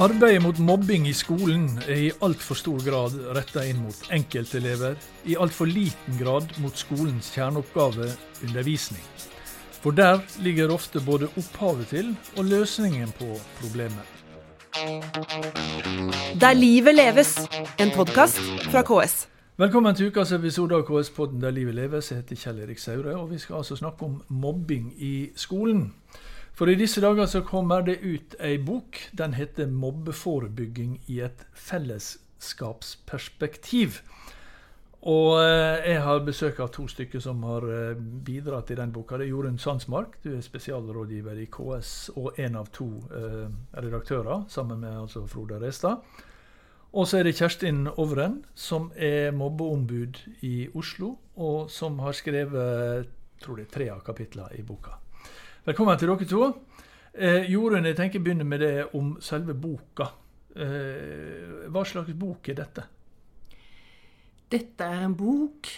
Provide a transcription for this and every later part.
Arbeidet mot mobbing i skolen er i altfor stor grad retta inn mot enkeltelever, i altfor liten grad mot skolens kjerneoppgave undervisning. For der ligger ofte både opphavet til og løsningen på problemet. Der livet leves, en podkast fra KS. Velkommen til ukas episode av KS-podden Der livet leves. Jeg heter Kjell Erik Saure, og vi skal altså snakke om mobbing i skolen. For i disse dager så kommer det ut ei bok. Den heter 'Mobbeforebygging i et fellesskapsperspektiv'. Og eh, jeg har besøk av to stykker som har eh, bidratt i den boka. Det er Jorunn Sandsmark, du er spesialrådgiver i KS og en av to eh, redaktører, sammen med altså Frode Restad. Og så er det Kjerstin Ovren, som er mobbeombud i Oslo, og som har skrevet tror det er tre av kapitlene i boka. Velkommen til dere to. Eh, Jorunn, jeg tenker å begynne med det om selve boka. Eh, hva slags bok er dette? Dette er en bok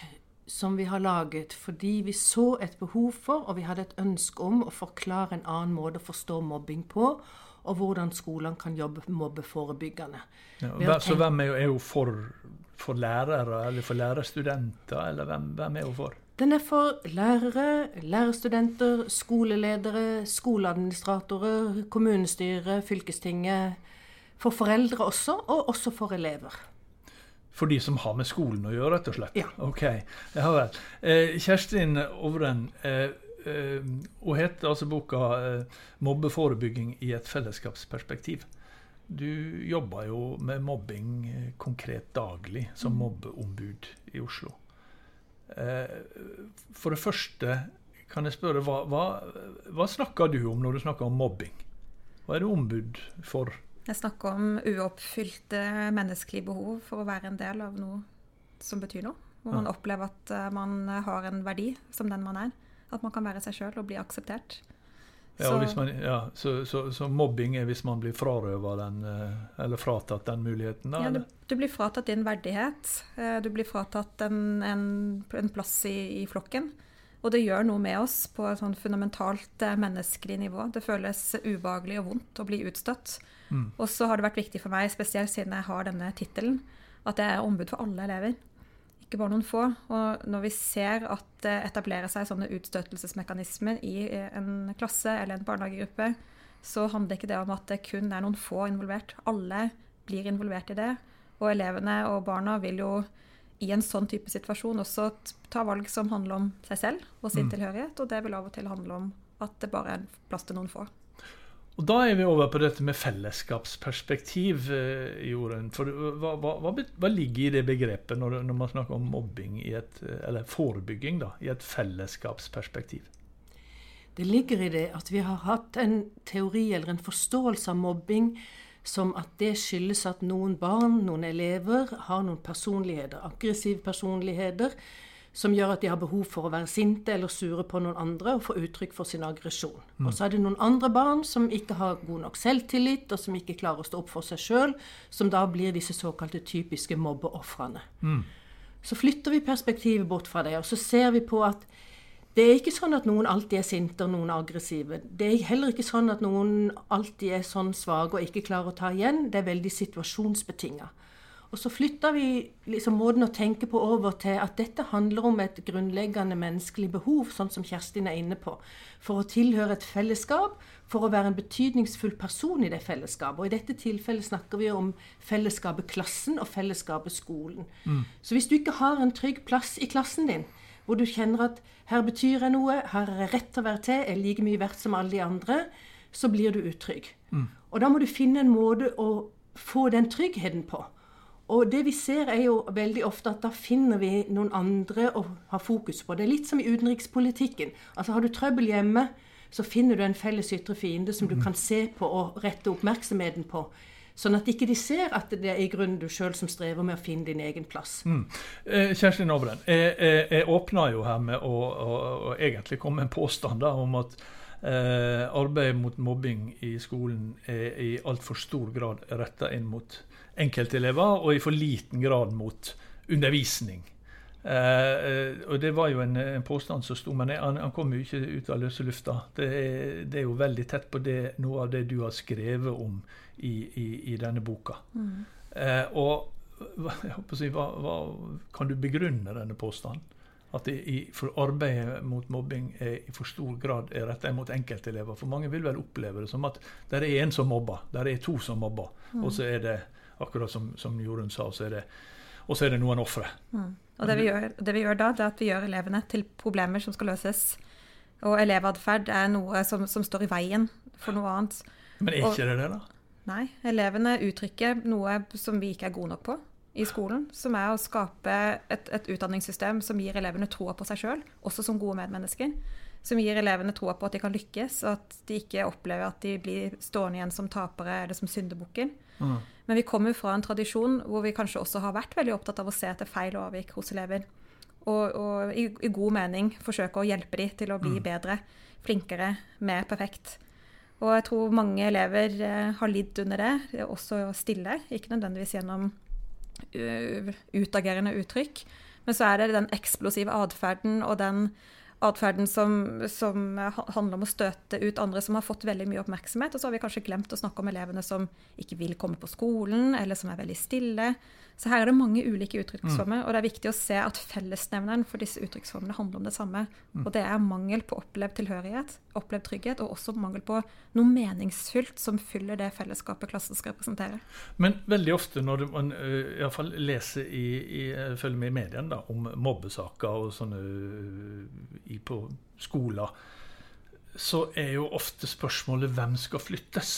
som vi har laget fordi vi så et behov for, og vi hadde et ønske om å forklare en annen måte å forstå mobbing på, og hvordan skolene kan jobbe mobbeforebyggende. Ja, så hvem er jo, er jo for, for, lærere, eller for lærerstudenter, eller hvem, hvem er hun for? Den er for lærere, lærerstudenter, skoleledere, skoleadministratorer, kommunestyret, fylkestinget. For foreldre også, og også for elever. For de som har med skolen å gjøre, rett og slett? Ja. Ok, ja vel. Eh, Kjerstin Ovren, eh, eh, hun heter altså boka 'Mobbeforebygging i et fellesskapsperspektiv'. Du jobber jo med mobbing konkret daglig som mm. mobbeombud i Oslo. Eh, for det første kan jeg spørre, hva, hva, hva, snakker du om når du snakker om mobbing? Hva er du ombud for? Jeg snakker om uoppfylte menneskelige behov for å være en del av noe som betyr noe. Hvor man opplever at eh, man har en verdi som den man er. At man kan være seg sjøl og bli akseptert. Ja, man, ja, så, så, så, mobbing er hvis man blir frarøva den, eh, eller fratatt den muligheten? Da, ja, du, du, blir fratatt din verdighet. Eh, du blir fratatt en, en, en plass i, i, flokken. Og det gjør noe med oss på et sånn fundamentalt eh, menneskelig nivå. Det føles ubehagelig og vondt å bli utstøtt. Mm. Og så har det vært viktig for meg, spesielt siden jeg har denne tittelen, at jeg er ombud for alle elever ikke bare noen få. Og når vi ser at det etablerer seg sånne utstøtelsesmekanismer i en klasse eller en barnehagegruppe, så handler ikke det om at det kun er noen få involvert. Alle blir involvert i det. Og elevene og barna vil jo i en sånn type situasjon også ta valg som handler om seg selv og sin mm. tilhørighet, og det vil av og til handle om at det bare er plass til noen få. Og Da er vi over på dette med fellesskapsperspektiv, eh, Jorunn. For hva, hva, hva, ligger i det begrepet når, når, man snakker om mobbing, et, eller forebygging, da, i et fellesskapsperspektiv? Det ligger i det at vi har hatt en teori eller en forståelse av mobbing som at det skyldes at noen barn, noen elever, har noen personligheter, aggressive personligheter, som gjør at de har behov for å være sinte eller sure på noen andre og få uttrykk for sin aggresjon. Mm. Og så er det noen andre barn som ikke har god nok selvtillit, og som ikke klarer å stå opp for seg sjøl, som da blir disse såkalte typiske mobbeofrene. Mm. Så flytter vi perspektivet bort fra det, og så ser vi på at det er ikke sånn at noen alltid er sinte og noen er aggressive. Det er heller ikke sånn at noen alltid er sånn svake og ikke klarer å ta igjen. Det er veldig situasjonsbetinga. Og så flytta vi liksom måten å tenke på over til at dette handler om et grunnleggende menneskelig behov, sånn som Kjerstin er inne på. For å tilhøre et fellesskap, for å være en betydningsfull person i det fellesskapet. Og i dette tilfellet snakker vi om fellesskapet klassen og fellesskapet skolen. Mm. Så hvis du ikke har en trygg plass i klassen din, hvor du kjenner at her betyr jeg noe, her er jeg rett til å være til, jeg er like mye verdt som alle de andre, så blir du utrygg. Mm. Og da må du finne en måte å få den tryggheten på. Og det vi ser, er jo veldig ofte at da finner vi noen andre å ha fokus på. Det er litt som i utenrikspolitikken. Altså Har du trøbbel hjemme, så finner du en felles ytre fiende som du kan se på og rette oppmerksomheten på. Sånn at ikke de ser at det er i grunnen du sjøl som strever med å finne din egen plass. Mm. Eh, Kjersti Nobren, jeg, jeg, jeg åpna jo her med å, å, å egentlig komme med en påstand da, om at eh, arbeidet mot mobbing i skolen er i altfor stor grad retta inn mot enkeltelever, og i for liten grad mot undervisning. Eh, og Det var jo en, en påstand som sto, men han, han kom jo ikke ut av løse lufta. Det er, det er, jo veldig tett på det, noe av det du har skrevet om i, i, i denne boka. Mm. Eh, og jeg håper å si, hva, hva, Kan du begrunne denne påstanden? At det i, for arbeidet mot mobbing er i for stor grad er retta mot enkeltelever. For mange vil vel oppleve det som at det er en som mobber, det er to som mobber. Mm. Og så er det, akkurat som, som Jorunn sa, så er det og så er det noen ofre. Mm. Og det vi, gjør, det vi, gjør, da, det er at vi gjør elevene til problemer som skal løses. Og elevatferd er noe som, som, står i veien for noe annet. Men er ikke og, det det, da? Nei. Elevene uttrykker noe som vi ikke er gode nok på i skolen. Som er å skape et, et utdanningssystem som gir elevene troa på seg sjøl, også som gode medmennesker. Som gir elevene troa på at de kan lykkes, og at de ikke opplever at de blir stående igjen som tapere eller som syndebukker. Mm. Men vi kommer fra en tradisjon hvor vi kanskje også har vært veldig opptatt av å se etter feil og avvik hos elever. Og, og i, i, god mening forsøke å hjelpe dem til å bli mm. bedre, flinkere, mer perfekt. Og jeg tror mange elever eh, har lidd under det, også stille. Ikke nødvendigvis gjennom uh, utagerende uttrykk. Men så er det den eksplosive atferden og den atferden som, som, handler om å støte ut andre som har fått veldig mye oppmerksomhet. Og så har vi kanskje glemt å snakke om elevene som ikke vil komme på skolen, eller som er veldig stille. Så her er det mange ulike uttrykksformer, mm. og det er viktig å se at fellesnevneren for disse uttrykksformene handler om det samme. Mm. Og det er mangel på opplevd tilhørighet, opplevd trygghet, og også mangel på noe meningsfylt som fyller det fellesskapet klassen skal representere. Men veldig ofte når man iallfall i fall leser i, i, følger med i mediene da, om mobbesaker og sånne i, på skoler, så er jo ofte spørsmålet hvem skal flyttes?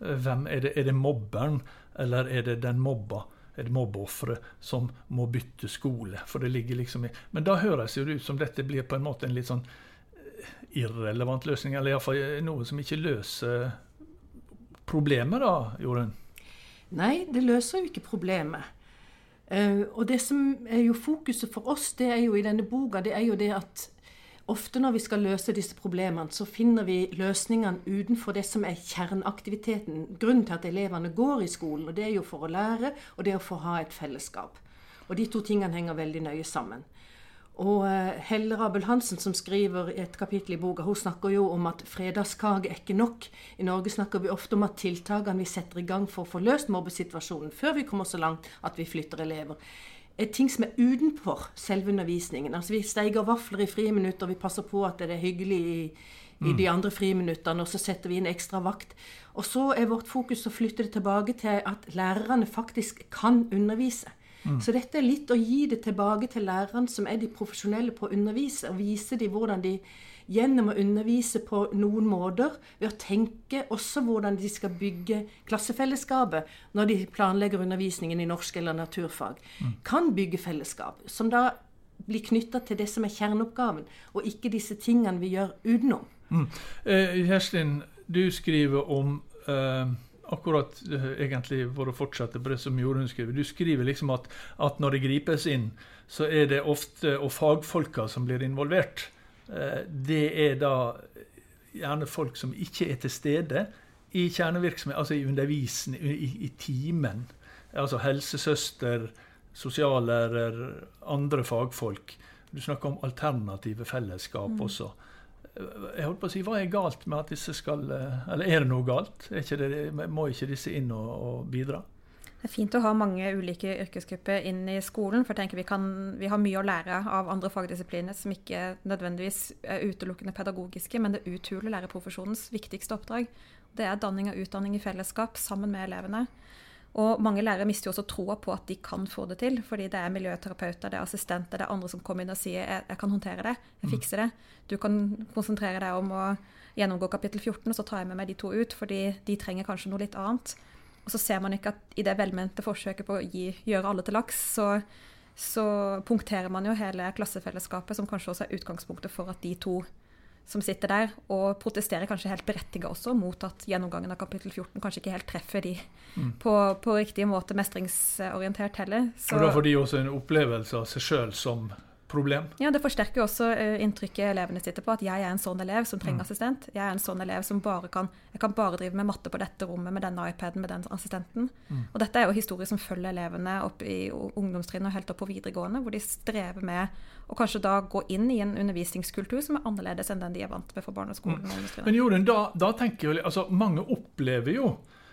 Hvem, er, det, er det mobberen, eller er det den mobba? et mobbeofre som må bytte skole. For det ligger liksom i Men da høres det ut som dette blir på en måte en litt sånn eh, irrelevant løsning, eller iallfall eh, noe som ikke løser problemet, da, Jorunn? Nei, det løser jo ikke problemet. Uh, og det som er jo fokuset for oss, det er jo i denne boka, det er jo det at Ofte når vi skal løse disse problemene, så finner vi løsningene utenfor det som er kjerneaktiviteten. Grunnen til at elevene går i skolen. og Det er jo for å lære, og det er for å ha et fellesskap. Og De to tingene henger veldig nøye sammen. Og uh, Helle Rabel Hansen, som skriver i et kapittel i boka, hun snakker jo om at fredagskake er ikke nok. I Norge snakker vi ofte om at tiltakene vi setter i gang for å få løst mobbesituasjonen, før vi kommer så langt at vi flytter elever, er ting som er utenfor selve undervisningen. Altså Vi steiger vafler i friminutter, vi passer på at det er hyggelig i, i mm. de andre friminuttene, og så setter vi inn ekstra vakt. Og så er vårt fokus å flytte det tilbake til at lærerne faktisk kan undervise. Mm. Så dette er litt å gi det tilbake til lærerne, som er de profesjonelle på å undervise, og vise dem hvordan de gjennom å undervise på noen måter, ved å tenke også hvordan de skal bygge klassefellesskapet når de planlegger undervisningen i norsk eller naturfag, mm. kan bygge fellesskap. Som da blir knytta til det som er kjerneoppgaven, og ikke disse tingene vi gjør utenom. Mm. Eh, Kjerstin, du skriver om eh, akkurat eh, egentlig for å fortsette på det som Jorunn skriver. Du skriver liksom at, at, når det gripes inn, så er det ofte og fagfolka som blir involvert. Eh, det er da gjerne folk som ikke er til stede i kjernevirksomhet, altså i undervisning, i, i timen. Altså helsesøster, sosiallærer, andre fagfolk. Du snakker om alternative fellesskap mm. også. Jeg holdt på å si, Hva er galt med at disse skal eh, Eller er det noe galt? Ikke det, må ikke disse inn og, og bidra? Det er fint å ha mange ulike yrkesgrupper inn i skolen. For jeg tenker vi, kan, vi har mye å lære av andre fagdisipliner som ikke nødvendigvis er utelukkende pedagogiske, men det uthuler lærerprofesjonens viktigste oppdrag. Det er danning og utdanning i fellesskap sammen med elevene. Og mange lærere mister jo også troa på at de kan få det til, fordi det er miljøterapeuter, det er assistenter, det er andre som kommer inn og sier jeg, jeg kan håndtere det, jeg mm. fikser det. Du kan konsentrere deg om å gjennomgå kapittel 14, og så tar jeg med meg de to ut, fordi de trenger kanskje noe litt annet. Og så ser man ikke at i det velmente forsøket på å gi, gjøre alle til laks, så, så, punkterer man jo hele klassefellesskapet, som kanskje også er utgangspunktet for at de to som sitter der, og protesterer kanskje helt berettiget også mot at gjennomgangen av kapittel 14 kanskje ikke helt treffer de mm. på, på, riktig måte mestringsorientert heller. Så, og da får de også en opplevelse av seg sjøl som problem. Ja, Det forsterker jo også uh, inntrykket elevene sitter på, at jeg er en sånn elev som trenger mm. assistent. Jeg er en sånn elev som bare kan jeg kan bare drive med matte på dette rommet med denne iPaden med den assistenten. Mm. Og dette er jo historier som følger elevene opp i ungdomstrinnet og helt opp på videregående, hvor de strever med å kanskje da gå inn i en undervisningskultur som er annerledes enn den de er vant med fra barneskolen. Mm. Men Jorunn, da, da, tenker jeg altså Mange opplever jo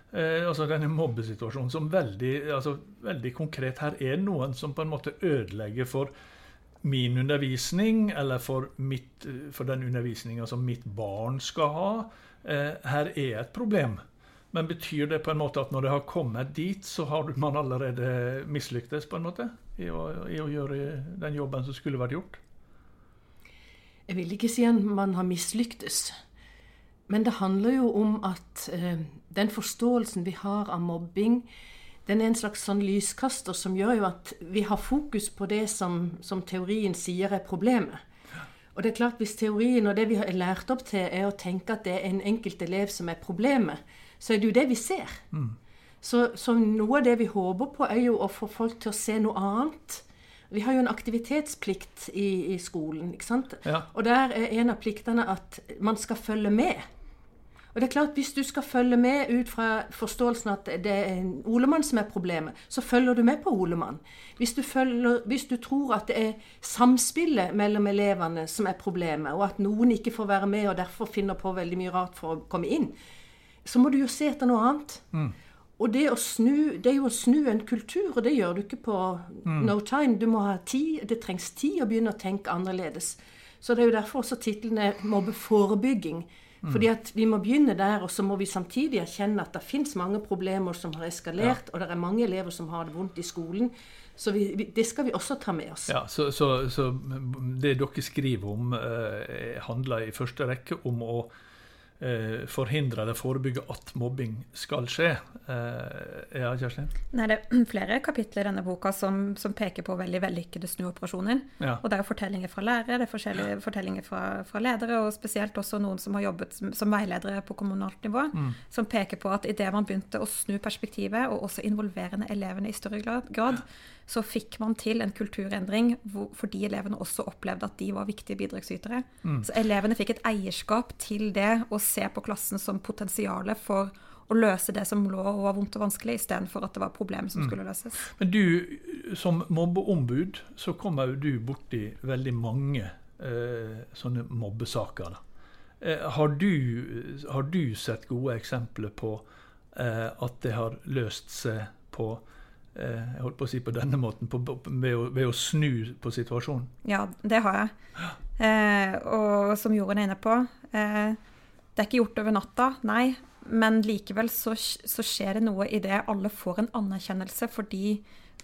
eh, altså denne mobbesituasjonen som veldig, altså, veldig konkret. Her er noen som på en måte ødelegger for min undervisning, eller for, mitt, for den undervisninga som mitt barn skal ha. Eh, her er et problem. Men betyr det på en måte at når det har kommet dit, så har man allerede mislyktes på en måte i å, i å gjøre den jobben som skulle vært gjort? Jeg vil ikke si at man har mislyktes. Men det handler jo om at eh, den forståelsen vi har av mobbing, den er en slags sånn lyskaster som gjør jo at vi har fokus på det som, som teorien sier er problemet. Og det er klart Hvis teorien og det vi har lært opp til, er å tenke at det er en enkelt elev som er problemet, så er det jo det vi ser. Mm. Så, så, noe av det vi håper på, er jo å få folk til å se noe annet. Vi har jo en aktivitetsplikt i, i skolen. ikke sant? Ja. Og der er en av pliktene at man skal følge med. Og det er klart, Hvis du skal følge med ut fra forståelsen at det er Olemann som er problemet, så følger du med på Olemann. Hvis du, følger, hvis du tror at det er samspillet mellom elevene som er problemet, og at noen ikke får være med og derfor finner på veldig mye rart for å komme inn, så må du jo se etter noe annet. Mm. Og det, å snu, det er jo å snu en kultur, og det gjør du ikke på mm. no time. Du må ha tid. Det trengs tid å begynne å tenke annerledes. Så det er jo derfor også tittelen er 'mobbeforebygging'. Mm. Fordi at Vi må begynne der, og så må vi samtidig erkjenne at det fins mange problemer som har eskalert, ja. og det er mange elever som har det vondt i skolen. Så vi, vi, det skal vi også ta med oss. Ja, Så, så, så det dere skriver om, eh, handler i første rekke om å forhindre eller forebygge at mobbing skal skje. Eh, ja, Kjerstin? Nei, det er flere kapitler i denne boka som, som peker på veldig vellykkede snuoperasjoner. Ja. Og det er fortellinger fra lærere, det er forskjellige fortellinger fra, fra, ledere, og spesielt også noen som har jobbet som, som veiledere på kommunalt nivå, mm. som peker på at idet man begynte å snu perspektivet, og også involverende elevene i større grad, grad så fikk man til en kulturendring hvor, fordi elevene også opplevde at de var viktige bidragsytere. Mm. Så elevene fikk et eierskap til det å se på klassen som potensialet for å løse det som lå og var vondt og vanskelig, istedenfor at det var problemet som mm. skulle løses. Men du, som mobbeombud, så kommer jo du borti veldig mange eh, sånne mobbesaker. Eh, har, du, har, du, sett gode eksempler på eh, at det har løst seg på jeg holdt på å si på denne måten, på, ved, å, ved, å, snu på situasjonen? Ja, det har jeg. Eh, og som Jorunn er inne på, eh, det er ikke gjort over natta, nei. Men likevel så, så skjer det noe i det alle får en anerkjennelse, fordi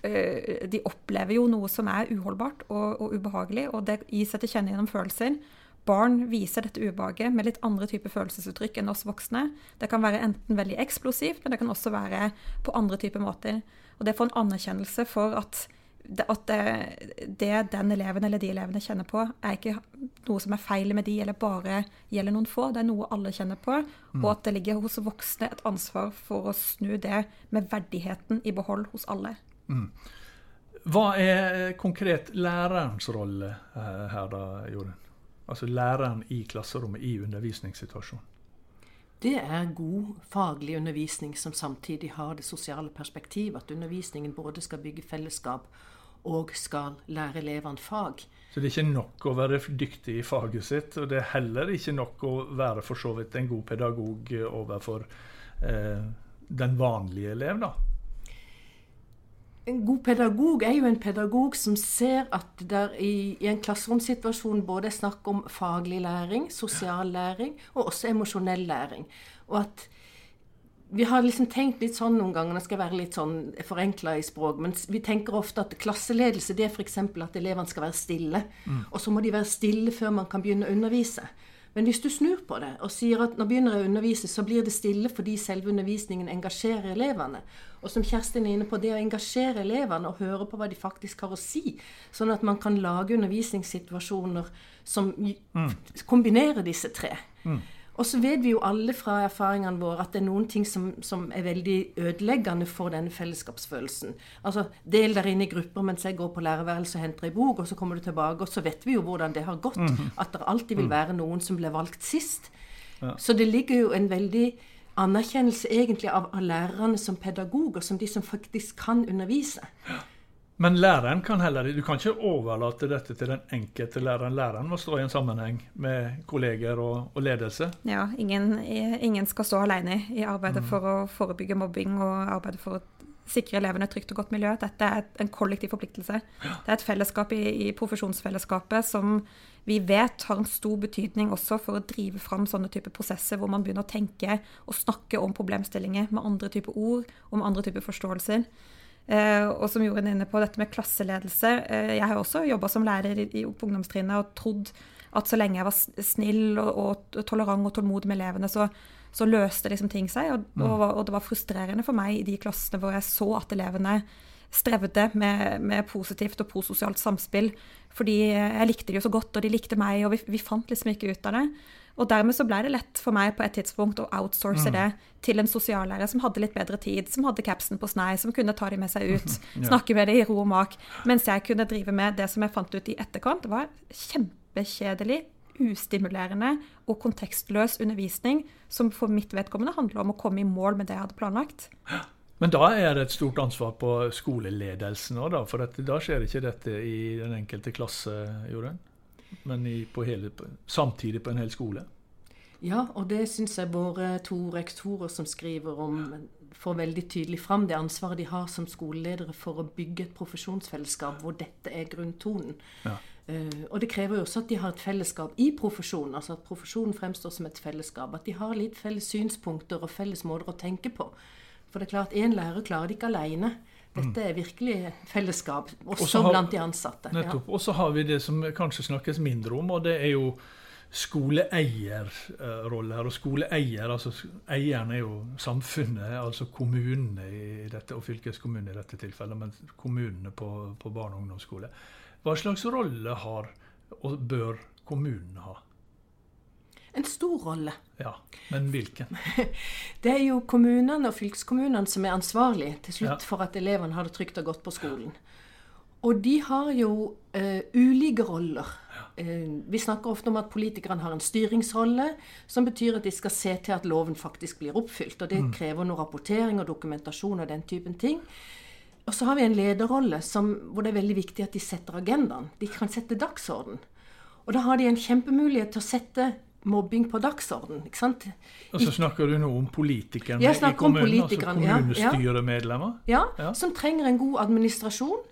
eh, de opplever jo noe som er uholdbart og, og ubehagelig, og det gir seg til kjenne gjennom følelser. Barn viser dette ubehaget med litt andre typer følelsesuttrykk enn oss voksne. Det kan være enten veldig eksplosivt, men det kan også være på andre typer måter. Og det får en anerkjennelse for at at det, det, den eleven eller de elevene kjenner på, er ikke noe som er feil med de, eller bare gjelder noen få. Det er noe alle kjenner på. Mm. Og at det ligger hos voksne et ansvar for å snu det med verdigheten i behold hos alle. Mm. Hva er konkret lærerens rolle eh, her, da, Jorunn? Altså læreren i klasserommet, i undervisningssituasjonen? Det er god faglig undervisning som samtidig har det sosiale perspektivet. At undervisningen både skal bygge fellesskap og skal lære elevene fag. Så det er ikke nok å være dyktig i faget sitt, og det er heller ikke nok å være for så vidt en god pedagog overfor eh, den vanlige elev, da? En god pedagog er jo en pedagog som ser at det i, i en klasseromsituasjon både er snakk om faglig læring, sosial læring og også emosjonell læring. Og at vi har liksom tenkt litt sånn noen ganger, nå skal jeg være litt sånn forenkla i språk, men vi tenker ofte at klasseledelse det er f.eks. at elevene skal være stille. Mm. Og så må de være stille før man kan begynne å undervise. Men hvis du snur på det og sier at nå begynner jeg å undervise, så blir det stille fordi selve undervisningen engasjerer elevene. Og som Kjerstin er inne på, det å engasjere elevene og høre på hva de faktisk har å si, sånn at man kan lage undervisningssituasjoner som mm. kombinerer disse tre. Mm. Og så vet vi jo alle fra erfaringene våre at det er noen ting som, som er veldig ødeleggende for denne fellesskapsfølelsen. Altså, Del dere inn i grupper mens jeg går på lærerværelset og henter ei bok, og så kommer du tilbake, og så vet vi jo hvordan det har gått. At det alltid vil være noen som ble valgt sist. Så det ligger jo en veldig anerkjennelse egentlig av, av lærerne som pedagoger, som de som faktisk kan undervise. Men læreren kan heller Du kan ikke overlate dette til den enkelte læreren. Læreren må stå i en sammenheng med kolleger og, og ledelse. Ja, ingen, ingen, skal stå alene i arbeidet mm. for å forebygge mobbing og arbeidet for å sikre elevene et trygt og godt miljø. Dette er en kollektiv forpliktelse. Det er et fellesskap i, i profesjonsfellesskapet som vi vet har en stor betydning også for å drive fram sånne typer prosesser hvor man begynner å tenke og snakke om problemstillinger med andre typer ord og med andre typer forståelser. Eh, og som Jorunn er inne på, dette med klasseledelse. Eh, jeg har også jobba som lærer i, på ungdomstrinnet og trodd at så lenge jeg var snill og, og tolerant og tålmodig med elevene, så, så løste liksom ting seg. Og, mm. og, og, det var frustrerende for meg i de klassene hvor jeg så at elevene strevde med, med positivt og prososialt samspill. Fordi jeg likte de jo så godt, og de likte meg, og vi, vi fant liksom ikke ut av det. Og dermed så ble det lett for meg på et tidspunkt å outsource mm. det til en sosiallærer som hadde litt bedre tid, som hadde capsen på snei, som kunne ta de med seg ut, ja. snakke med dem i ro og mak. Mens jeg kunne drive med det som jeg fant ut i etterkant, var kjempekjedelig, ustimulerende og kontekstløs undervisning, som for mitt vedkommende handler om å komme i mål med det jeg hadde planlagt. Men da er det et stort ansvar på skoleledelsen òg, for dette, da skjer ikke dette i den enkelte klasse, Jorunn? Men i, på hele, samtidig på en hel skole. Ja, og det syns jeg våre to rektorer som skriver om, får veldig tydelig fram. Det ansvaret de har som skoleledere for å bygge et profesjonsfellesskap hvor dette er grunntonen. Ja. Uh, og det krever jo også at de har et fellesskap i profesjonen. altså At profesjonen fremstår som et fellesskap. At de har litt felles synspunkter og felles måter å tenke på. For det er klart, én lærer klarer det ikke alene. Dette er virkelig fellesskap, også, har, blant de ansatte. Nettopp. Ja. Og så har vi det som kanskje snakkes mindre om, og det er jo skoleeierroller. Og skoleeier, altså eieren er jo samfunnet, altså kommunene i dette, og fylkeskommunen i dette tilfellet, men kommunene på, på barne- og ungdomsskole. Hva slags rolle har og bør kommunene ha? En stor rolle. Ja, Men hvilken? Det er jo kommunene og fylkeskommunene som er ansvarlige til slutt ja. for at elevene har det trygt og godt på skolen. Og de har jo uh, ulike roller. Uh, vi snakker ofte om at politikerne har en styringsrolle, som betyr at de skal se til at loven faktisk blir oppfylt. Og det mm. krever noe rapportering og dokumentasjon og den typen ting. Og så har vi en lederrolle som, hvor det er veldig viktig at de setter agendaen. De kan sette dagsorden. Og da har de en kjempemulighet til å sette mobbing på dagsorden. ikke sant? Og så snakker du nå om politikerne i kommunen, altså kommunestyremedlemmer? Ja, ja, som trenger en god administrasjon.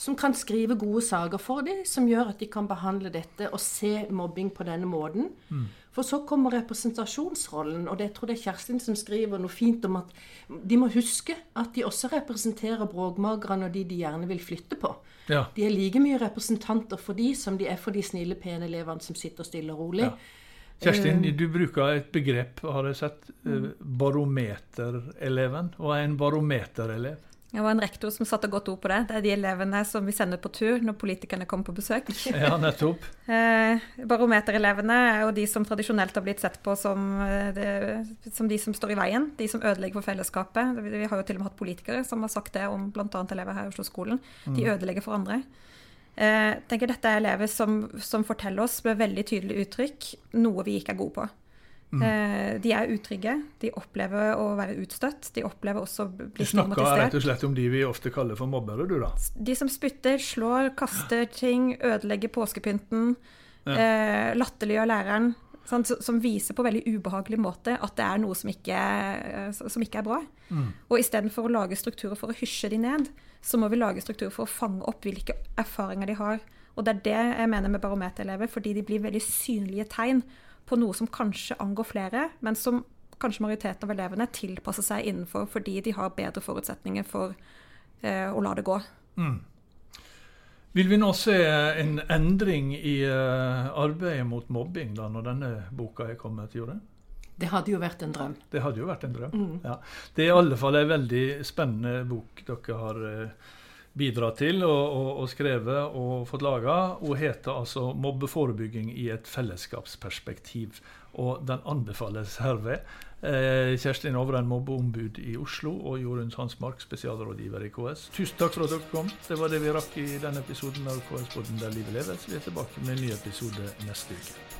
Som kan skrive gode saker for dem, som gjør at de kan behandle dette og se mobbing på denne måten. Mm. For så kommer representasjonsrollen, og det, jeg tror det er Kjerstin som skriver noe fint om at de må huske at de også representerer bråkmakerne og de de gjerne vil flytte på. Ja. De er like mye representanter for de som de er for de snille, pene elevene som sitter stille og rolig. Ja. Kjerstin, eh. du bruker et begrep, har jeg sett. Eh, mm. Barometereleven. Hva er en barometerelev? Det var en rektor som satte godt ord på det. Det er de elevene som vi sender på tur når politikerne kommer på besøk. Ja, nettopp. Eh, barometerelevene er jo de som tradisjonelt har blitt sett på som, det, som, de som står i veien. De som ødelegger for fellesskapet. Vi har jo til og med hatt politikere som har sagt det om bl.a. elever her i Oslo-skolen. De mm. ødelegger for andre. Jeg eh, tenker Dette er elever som, som, forteller oss med veldig tydelig uttrykk noe vi ikke er gode på. Mm. Eh, de er utrygge, de opplever å være utstøtt. De opplever også å bli stigmatisert. Du snakker rett og slett om de vi ofte kaller for mobbere, du da? De som spytter, slår, kaster ting, ødelegger påskepynten, ja. eh, latterliggjør læreren. Sånn, som viser på veldig ubehagelig måte at det er noe som ikke, som ikke er bra. Mm. Og istedenfor å lage strukturer for å hysje de ned, så må vi lage strukturer for å fange opp hvilke erfaringer de har. Og det er det jeg mener med barometerelever, fordi de blir veldig synlige tegn på noe som kanskje angår flere, men som kanskje majoriteten av elevene tilpasser seg innenfor fordi de har bedre forutsetninger for eh, å la det gå. Mm. Vil vi nå se en endring i uh, arbeidet mot mobbing da, når denne boka er kommet? Gjorde? Det hadde jo vært en drøm. Det hadde jo vært en drøm, mm. ja. Det er i alle fall en veldig spennende bok dere har uh, bidratt til og, og, og, skrevet og fått laga. Hun heter altså 'Mobbeforebygging i et fellesskapsperspektiv'. og den anbefales herved. Eh, Kjerstin Ovren, mobbeombud i Oslo, og Jorunn Sandsmark, spesialrådgiver i KS. Tusen takk for at dere kom. Det var det vi rakk i denne episoden av KS-podden Der livet leves. Vi er tilbake med en ny episode neste uke.